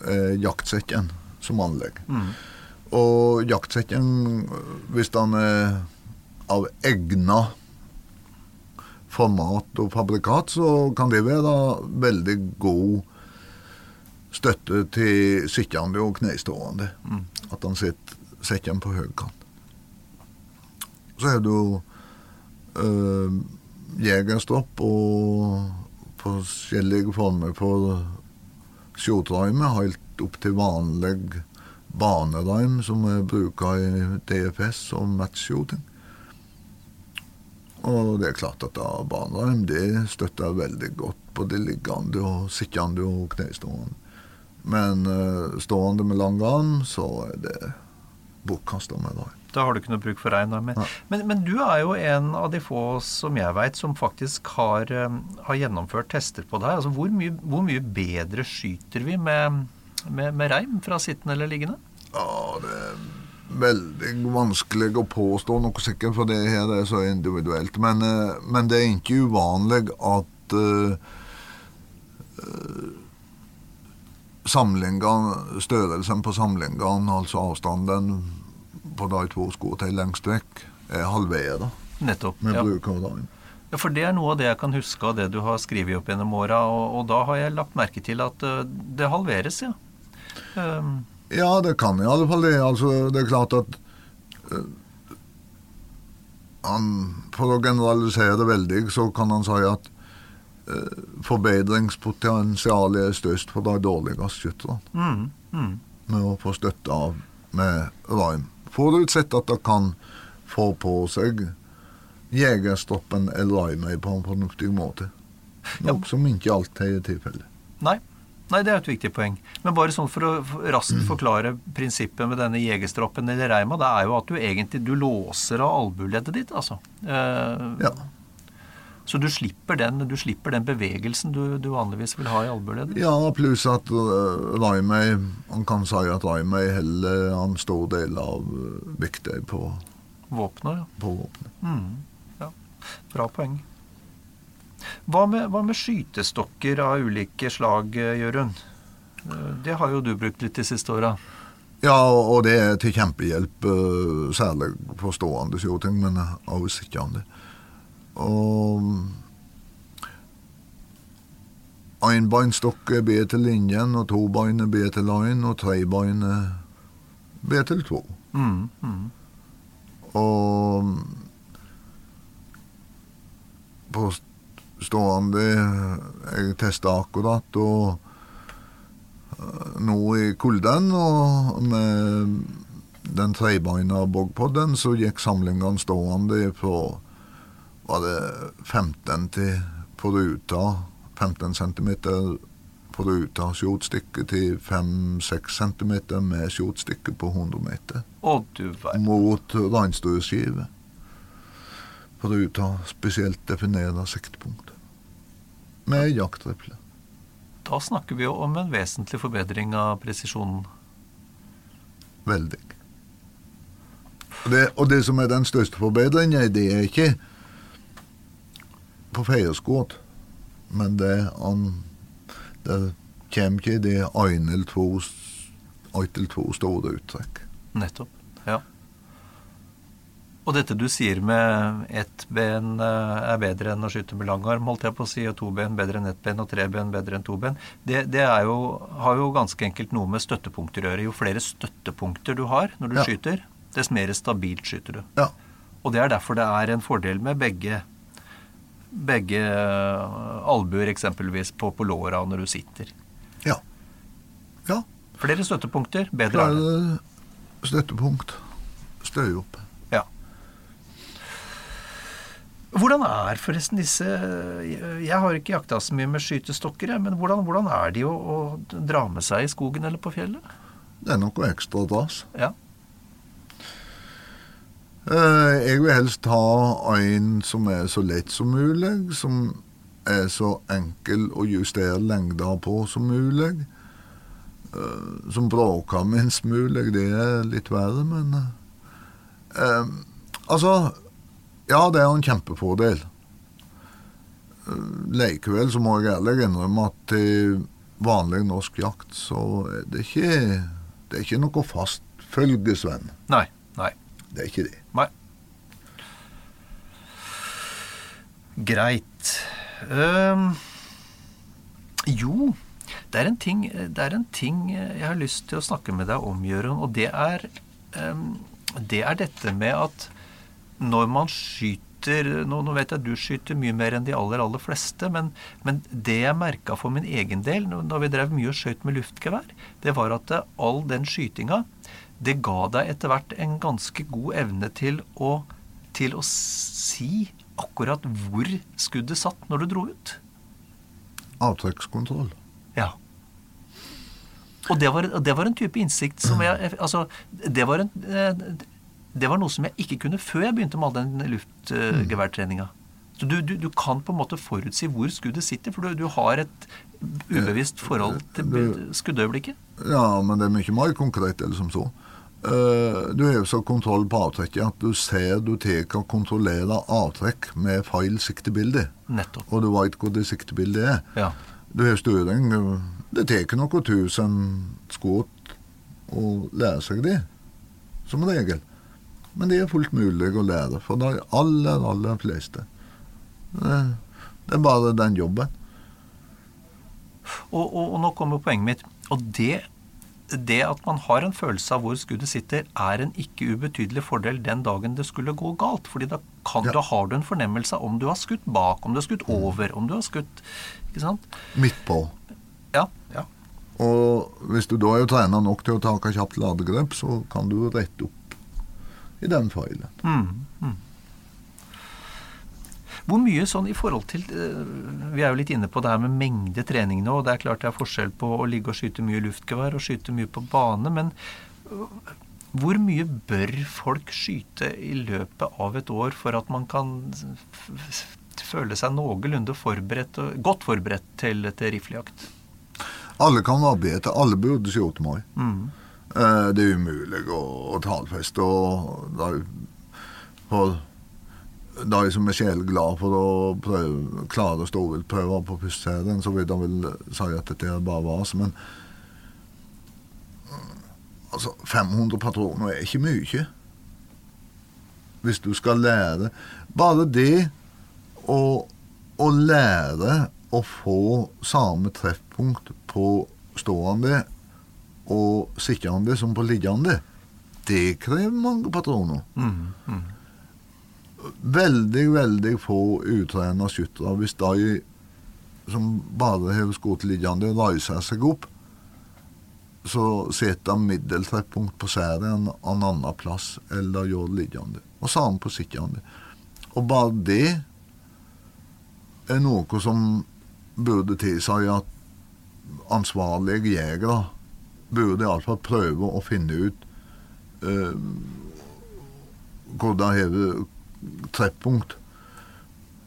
er jaktsekken som anlegg. Og jaktsekken, hvis den er av egna format og fabrikat, så kan det være veldig god støtte til sittende og knestående. At han sitter sekken på høy kant. Så er det jo øh, jegerstropp og forskjellige former for skjortreimer, helt opp til vanlig banereim som er bruker i DFS og matchshooting. Og det er klart at da det støtter veldig godt på det liggende og sittende og knestående. Men uh, stående med lang arm, så er det bortkasta med reim. Da har du ikke noe bruk for rein. Men, men, men du er jo en av de få som jeg veit som faktisk har, eh, har gjennomført tester på det her. Altså, hvor, mye, hvor mye bedre skyter vi med, med, med reim fra sittende eller liggende? Ja, det er veldig vanskelig å påstå noe sikkert, for det her er så individuelt. Men, eh, men det er ikke uvanlig at uh, samlingene, størrelsen på samlingene, altså avstanden på de to skotene lengst vekk, er halvert Nettopp. med Ja. bruk av dagen. ja, For det er noe av det jeg kan huske av det du har skrevet opp gjennom åra, og, og da har jeg lagt merke til at uh, det halveres, ja. Um, Ja, det kan i alle fall det. Altså, det er klart at uh, han, For å generalisere det veldig, så kan han si at uh, forbedringspotensialet er størst for de dårligste skytterne. mm, mm. Med å få støtte av med reim. Forutsett at det kan få på seg jegerstoppen eller reimet på en fornuftig måte. Noe som ikke alltid er tilfellet. Nei. Nei, det er et viktig poeng. Men bare sånn for å raskt forklare prinsippet med denne jegerstroppen eller reima, det er jo at du egentlig du låser av albueleddet ditt, altså. Eh, Ja. Så du slipper den, du slipper den bevegelsen du, du vanligvis vil ha i albueleddet. Ja, pluss at uh, Raimei Han kan si at Raimei heller en stor del av vekta på, Våpnet, ja. på våpenet. Mm, ja. Bra poeng. Hva med, hva med skytestokker av ulike slag, eh, Jørund? Eh, Det har jo du brukt litt de siste åra. Ja, og det er til kjempehjelp, særlig for stående skjoting, men også sittende. Og Enbeinstokk er bedre til linjen, og tobein er bedre til line, og trebein er bedre til to. Mm, mm. Og på stående Jeg testa akkurat, og eh, nå i kulden og med den trebeina bogpodden, så gikk samlingene stående fra var det 15 til på ruta 15 cm på ruta skjortstykke til 5-6 cm med skjortstykke på 100 meter. Å, du verden. Mot reinstueskive. For å ta spesielt definere siktepunkt. Med jaktrifle. Da snakker vi jo om en vesentlig forbedring av presisjonen. Veldig. Det, og det som er den største forbedringen, det er ikke på feierskudd, men det han det kommer ikke det to, ett eller to store uttrekk. Nettopp. Ja. Og dette du sier med ett ben eh, er bedre enn å skyte med lang arm, holdt jeg på å si, og to ben bedre enn ett ben, og tre ben bedre enn to ben, det, det jo, har jo ganske enkelt noe med støttepunkter å gjøre. Jo flere støttepunkter du har når du Ja. skyter, dess mer stabilt skyter du. Ja. Og det er derfor det er en fordel med begge begge eh, albuer eksempelvis på, på låra når du sitter. Ja. ja. Flere støttepunkter, bedre er det. Støttepunkt. Støy opp. Ja. Hvordan er forresten disse Jeg har ikke jakta så mye med skytestokker, men hvordan, hvordan er de å, å dra med seg i skogen eller på fjellet? Det er noe ekstra dras. Ja. Eh, Jeg vil helst ha en som er så lett som mulig, som er så enkel å justere lengda på som mulig. eh, Som bråker minst mulig. Det er litt verre, men eh, Altså, ja, det er en kjempefordel. Likevel så må jeg ærlig innrømme at til vanlig norsk jakt så er det ikke, det er ikke noe fast følgesvenn. Nei. Nei. Det er ikke det. Nei. Greit. Um, jo, det er, ting, det er en ting jeg har lyst til å snakke med deg om, Jørund, og det er, um, det er dette med at når man skyter nå, nå vet jeg at du skyter mye mer enn de aller, aller fleste, men, men det jeg merka for min egen del når vi drev mye og skjøt med luftgevær, det var at all den skytinga det ga deg etter hvert en ganske god evne til å, til å si akkurat hvor skuddet satt når du dro ut. Avtrekkskontroll. Ja. Og det var, det var en type innsikt som jeg Altså, det var, en, eh, det var noe som jeg ikke kunne før jeg begynte med all den luftgeværtreninga. Så du, du, du kan på en måte forutsi hvor skuddet sitter, for du, du har et ubevisst forhold til Det- skuddøyeblikket. Ja, men det er mye mer konkret eller som så. Eh, du har så kontroll på avtrekket at du ser du tar og kontrollerer avtrekk med feil siktebilde. Nettopp. Og du veit hvor det siktebildet er. Ja. Du har styring. Det tar noen tusen skudd å lære seg det, som regel. Men det er fullt mulig å lære for de aller, aller fleste. Det, det er bare den jobben. Og, og, og nå kommer poenget mitt. Og det, det at man har en følelse av hvor skuddet sitter, er en ikke ubetydelig fordel den dagen det skulle gå galt. fordi da, kan, Ja. da har du en fornemmelse av om du har skutt bak, om du har skutt over, om du har skutt Ikke sant? Midt på. Ja. ja. Og hvis du da er trena nok til å ta kjapt ladegrep, så kan du rette opp i den feilen. Mm, mm. Hvor mye sånn i forhold til eh, Vi er jo litt inne på det her med mengde trening nå. og Det er klart det er forskjell på å ligge og skyte mye luftgevær og skyte mye på bane. Men øh, hvor mye bør folk skyte i løpet av et år for at man kan føle seg noenlunde forberedt, godt forberedt til, til riflejakt? Alle kan være bedre. Alle burde skjøte meg. Mm. Eh, Det er umulig å, å tallfeste. Og de, for de liksom er sjeleglad for å prøve, klare prøve på førsteserien, så vil han vel si at dette er bare vas. Men mm, altså, 500 patroner er ikke mye. Hvis du skal lære Bare det å, å lære å få samme treffpunkt på stående og sittende som på liggende, det krever mange patroner. Mm. Mm. Veldig, veldig få utrena skyttere. Hvis de som bare har skutt liggende, reiser seg opp, så setter de middeltrekkpunkt på serien en annen plass, eller gjør liggende. Og samme på sittende. Og bare det er noe som burde tilsi at ansvarlige jegere burde iallfall prøve å finne ut eh, hvor de har treffpunkt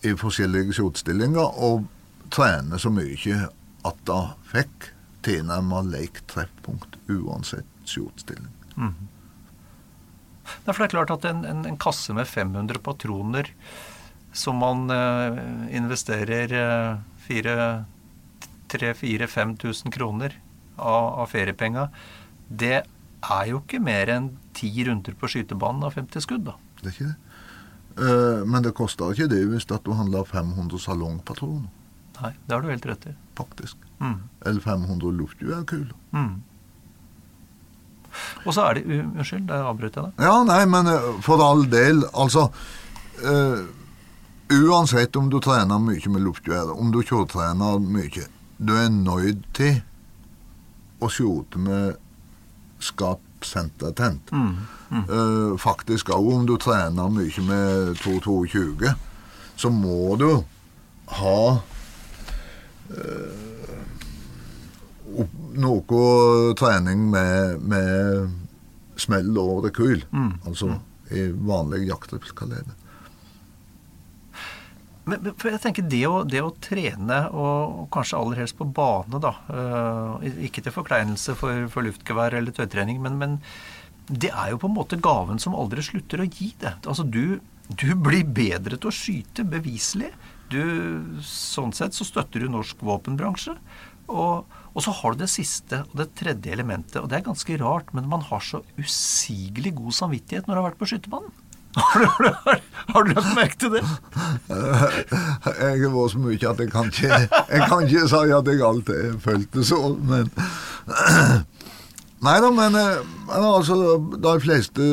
i forskjellige skjortstillinger, og trene så mye at de fikk tilnærmet lik treffpunkt uansett skjortstilling. Mm. Det det er klart at en, en, en kasse med 500 patroner som man eh, investerer eh, 3000-5000 kroner av, av feriepenga, det er jo ikke mer enn ti runder på skytebanen av 50 skudd, da. Det er ikke det. Uh, men det koster ikke det hvis du handler 500 salongpatroner. Nei, det har du helt rett i. Faktisk. Mm. Eller 500 luftgeværkuler. Mm. Og så er det Unnskyld, der avbrøt jeg deg. Ja, nei, men uh, for all del. Altså uh, Uansett om du trener mye med luftgevær, om du kjøretrener mye, du er nøyd til å skjote med skap sentertent. Mm. Mm. Uh, faktisk òg om du trener mye med 222, så må du ha uh, noe trening med, med smell og rekyl. Mm. Altså i vanlig jaktrepskalender. Men, for jeg tenker det å, det å trene, og, kanskje aller helst på bane, da uh, Ikke til forkleinelse for, for luftgevær eller tøytrening, men, men, det er jo på en måte gaven som aldri slutter å gi det. Altså du, du blir bedre til å skyte, beviselig. Du, sånn sett så støtter du norsk våpenbransje. Og, og, så har du det siste og det tredje elementet. Og det er ganske rart, men man har så usigelig god samvittighet når du har vært på skytebanen. Har du, har, har du lagt merke til det? Jeg vært så mye at jeg kan ikke Jeg kan ikke si at jeg alltid følte så, men Nei da, men, men, altså De fleste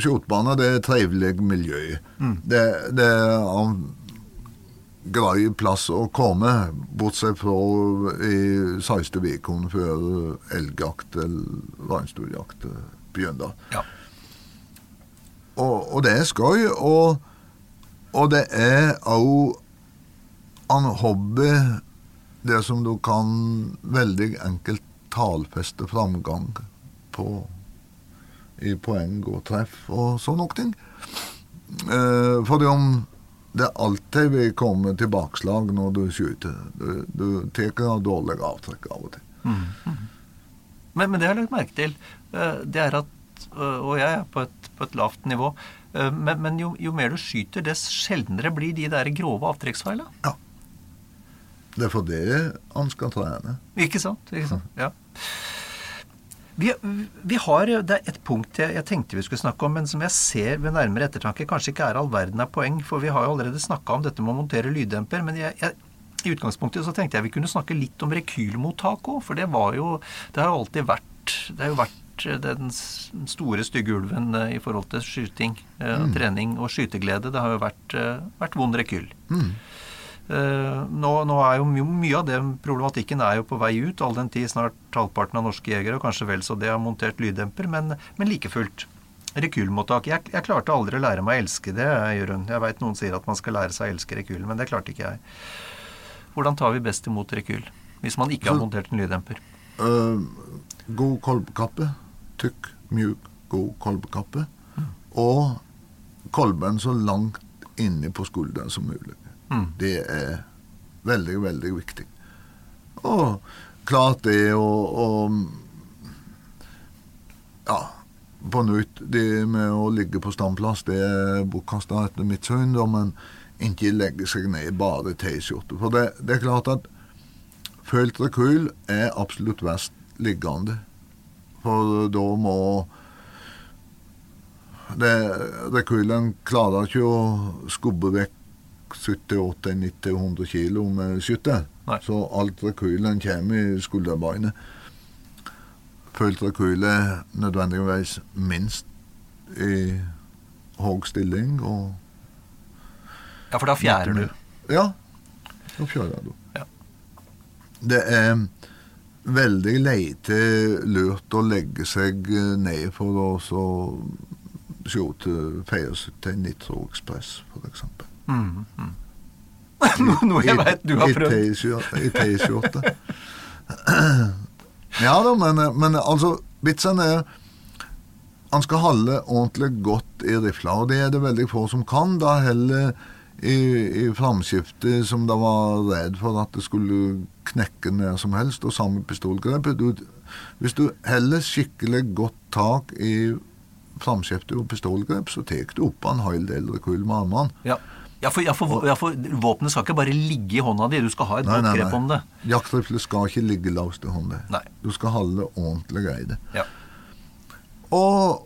skjortebaner det er trivelig miljø. Mm. Det, det er grei plass å komme, bortsett fra i 16. uka før elgjakt eller reinsdyrjakt begynner. Ja. Og, og, det er skøy, og, og det er òg en hobby det som du kan veldig enkelt talfeste framgang på i poeng og treff og sånne ting. Eh, fordi om det alltid vil komme tilbakeslag når du skyter. Du, du tar dårlige avtrekk av og til. Mm. Mm. Men, men, det har jeg lagt merke til. Eh, det er at Og jeg er på et på et lavt nivå. Eh, men, men jo, jo, mer du skyter, dess sjeldnere blir de der grove avtrekksfeila. Ja. Det er for det han skal trene. Ikke sant. Ikke sant? Ja. Vi, vi, har, Det er et punkt jeg, jeg, tenkte vi skulle snakke om, men som jeg ser ved nærmere ettertanke kanskje ikke er all verden av poeng. For vi har jo allerede snakka om dette med å montere lyddemper. Men jeg, jeg, i utgangspunktet så tenkte jeg vi kunne snakke litt om rekylmottak òg. For det var jo Det har jo alltid vært Det har jo vært den store, stygge ulven eh, i forhold til skyting, eh, mm. trening og skyteglede. Det har jo vært, eh, vært vond rekyll. Mm. Nå, nå, er jo mye, mye av den problematikken er jo på vei ut, all den tid snart halvparten av norske jegere, og kanskje vel så det, har montert lyddemper, men, men like fullt. Rekylmottak. Jeg, jeg, klarte aldri å lære meg å elske det, Jørund. Jeg veit noen sier at man skal lære seg å elske rekylen, men det klarte ikke jeg. Hvordan tar vi best imot rekyl hvis man ikke har montert en lyddemper? Uh, god kolbkappe tykk, mjuk, god kolbekappe. Mm. Og kolben så langt inni på skulderen som mulig. Mm. Det er veldig, veldig viktig. Og klart det å, Ja, på nytt, det med å ligge på standplass, det er bortkasta etter mitt syn, men ikke legge seg ned bare T-skjorte. For det, det, er klart at følt rekyl er absolutt verst liggende. For da må det, Rekylen klarer ikke å skubbe vekk 70-80-90-100 kilo med skytter. Så alt rekylen kommer i skulderbeinet. Følt rekyl er nødvendigvis minst i høy stilling og Ja, for da fjærer du? Ja, da fjærer du. Ja. Det er veldig lite lurt å legge seg ned for å så se til til Nitro Express, f.eks. Mm, mm. Noe jeg veit du har prøvd. I T-skjorte. Ja da, men, men altså, vitsen er han skal holde ordentlig godt i rifla, og det er det veldig få som kan. Da heller i, i framskiftet som de var redd for at det skulle knekke ned som helst, og samme pistolgrep. Du, hvis du heller skikkelig godt tak i framskiftet og pistolgrep, så tar du opp en hel del rekyl med armene. Ja. Ja, for, ja, for, ja, for våpenet skal ikke bare ligge i hånda di, du skal ha et godt grep om det. Jaktrifle skal ikke ligge lavt i hånda. Nei. Du skal holde ordentlig greie. Ja. Og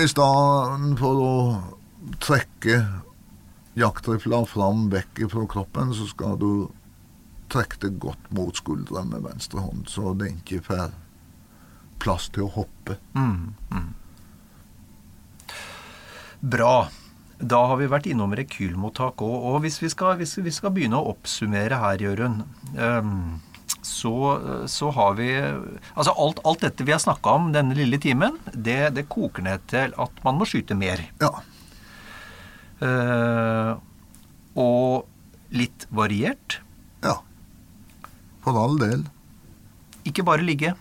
i stedet for å trekke jaktrifla fram vekk fra kroppen, så skal du trekke det godt mot skulderen med venstre hånd, så det ikke får plass til å hoppe. Mm, mm. Bra. Da har vi vært innom rekylmottak òg. Og hvis vi, skal, hvis vi, skal, begynne å oppsummere her, Jørund, um, så, så, har vi Altså alt, alt dette vi har snakka om denne lille timen, det, det, koker ned til at man må skyte mer. Ja. Uh, og litt variert. Ja. For all del. Ikke bare ligge.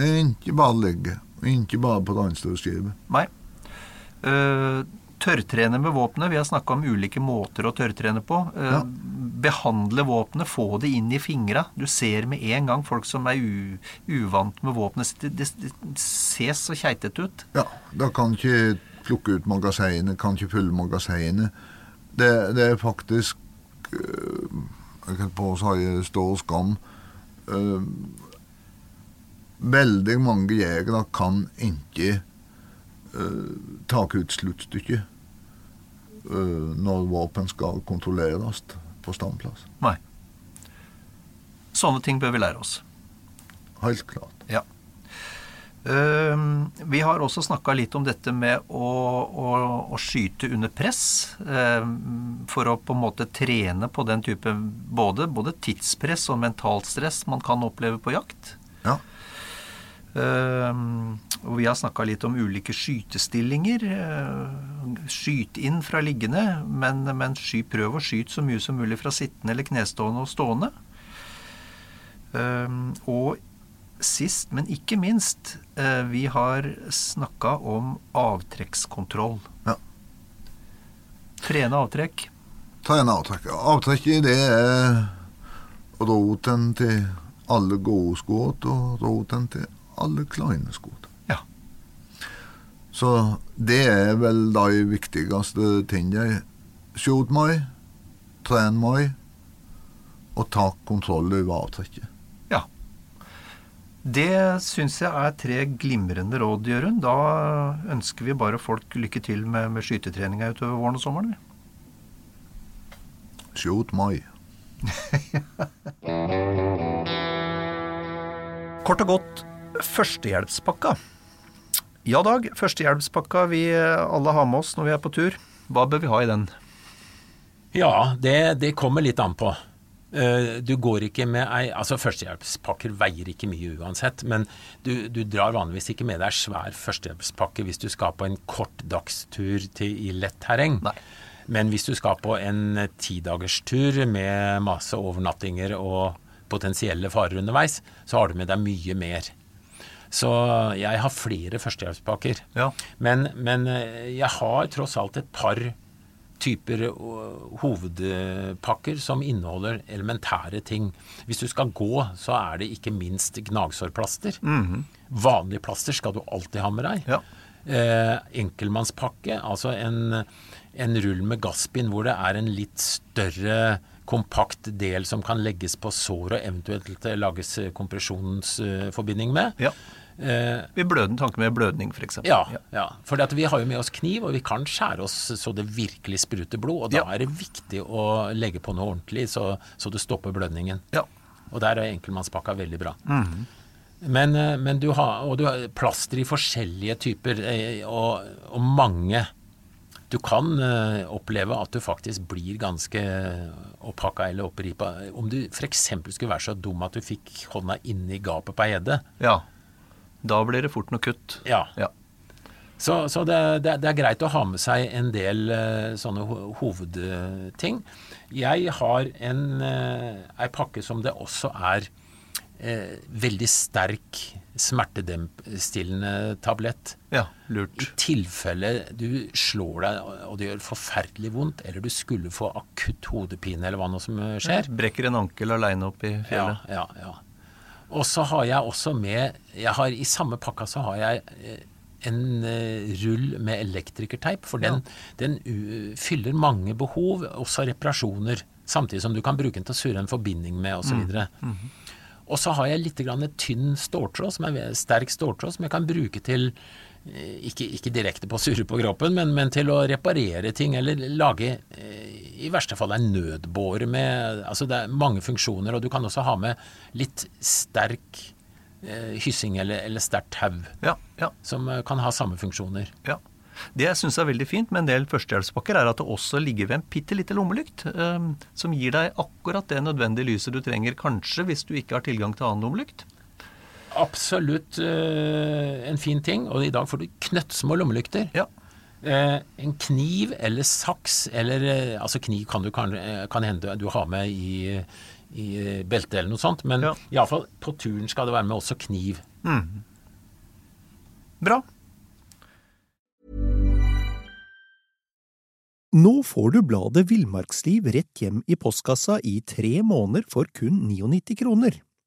Ikke bare ligge. Ikke bare på randstøvskive. Nei. Uh, tørrtrene med våpenet. Vi har snakka om ulike måter å tørrtrene på. Uh, ja. Behandle våpenet, få det inn i fingra. Du ser med en gang folk som er uvant med våpenet. Det, det, det ser så keitete ut. Ja, da kan ikke plukke ut magasinet, kan ikke fylle magasinet. Det, det, er faktisk uh, Jeg kan på å si stor skam. Uh, veldig mange jegere kan ikke uh, ta ut sluttstykket når våpen skal kontrolleres på standplass. Nei. Sånne ting bør vi lære oss. Helt klart. Uh, vi har også snakka litt om dette med å, å, å skyte under press. Uh, for å på en måte trene på den type både, både tidspress og mentalt stress man kan oppleve på jakt. Ja. Uh, og vi har snakka litt om ulike skytestillinger. Skyt inn fra liggende, men, men sky, prøv å skyte så mye som mulig fra sittende eller knestående og stående. Og sist, men ikke minst, vi har snakka om avtrekkskontroll. Ja. Trene avtrekk. Trene avtrekk. Avtrekket det er roten til alle gode skudd og roten til alle kleine skudd. Ja. Så det er vel de viktigste tingene. Skjut meg, tren meg, og ta kontroll over avtrekket. Det syns jeg er tre glimrende råd, Jørund. Da ønsker vi bare folk lykke til med, med skytetreninga utover våren og sommeren. Shoot my. Kort og godt førstehjelpspakka. Ja, Dag. Førstehjelpspakka vi alle har med oss når vi er på tur. Hva bør vi ha i den? Ja, det, det kommer litt an på. Du går ikke med ei Altså, førstehjelpspakker veier ikke mye uansett, men du, du drar vanligvis ikke med deg svær førstehjelpspakke hvis du skal på en kort dagstur til, i lett terreng. Nei. Men hvis du skal på en tidagerstur med masse overnattinger og potensielle farer underveis, så har du med deg mye mer. Så jeg har flere førstehjelpspakker. Ja. Men, men jeg har tross alt et par typer hovedpakker som inneholder elementære ting. Hvis du skal gå, så er det ikke minst gnagsårplaster. Mm -hmm. Vanlige plaster skal du alltid ha med deg. Ja. Eh, enkelmannspakke, altså en, en rull med gassbind hvor det er en litt større kompakt del som kan legges på sår og eventuelt lages kompresjonsforbinding med. Ja. Eh, Vi bløden tanke med blødning, f.eks. ja, ja. For vi har jo med oss kniv, og vi kan skjære oss så det virkelig spruter blod. Og da Ja. er det viktig å legge på noe ordentlig, så, så du stopper blødningen. Ja. Og der er enkeltmannspakka veldig bra. Men, eh, men du har, og du har plaster i forskjellige typer, eh, og, og mange. Du kan eh, oppleve at du faktisk blir ganske opphakka eller oppripa. Om du f.eks. skulle være så dum at du fikk hånda inni gapet på ei gjedde. ja. Da blir det fort noe kutt. Ja. Ja. Så, så det, det, det er greit å ha med seg en del eh, sånne hovedting. Jeg har en eh, ei pakke som det også er eh, veldig sterk smertestillende tablett. Ja, lurt. I tilfelle du slår deg og det gjør forferdelig vondt, eller du skulle få akutt hodepine eller hva nå som skjer. skjer. Brekker en ankel aleine opp i fjellet. Ja, ja, ja. Og så har jeg også med jeg har, I samme pakka så har jeg eh, en eh, rull med elektrikerteip, for den, den u, fyller mange behov, også reparasjoner. Samtidig som du kan bruke den til å surre en forbinding med osv. Mm. Og så har jeg litt grann tynn ståltråd, som er sterk ståltråd, som jeg kan bruke til ikke, ikke direkte på å surre på kroppen, men, men til å reparere ting, eller lage eh, i verste fall en nødbåre med Altså det er mange funksjoner, og du kan også ha med litt sterk eh, hyssing eller, eller sterkt tau, Ja, ja, som eh, kan ha samme funksjoner. ja. Det jeg syns er veldig fint med en del førstehjelpspakker, er at det også ligger ved en bitte liten lommelykt, eh, som gir deg akkurat det nødvendige lyset du trenger, kanskje hvis du ikke har tilgang til annen lommelykt. Absolutt uh, en fin ting, og i dag får du knøttsmå lommelykter. Ja. Uh, en kniv eller saks, eller uh, altså kniv kan du kan, kan hende du har med i, i beltet eller noe sånt, men Ja. iallfall på turen skal det være med også kniv. Bra. Nå får du bladet Villmarksliv rett hjem i postkassa i tre måneder for kun 99 kroner.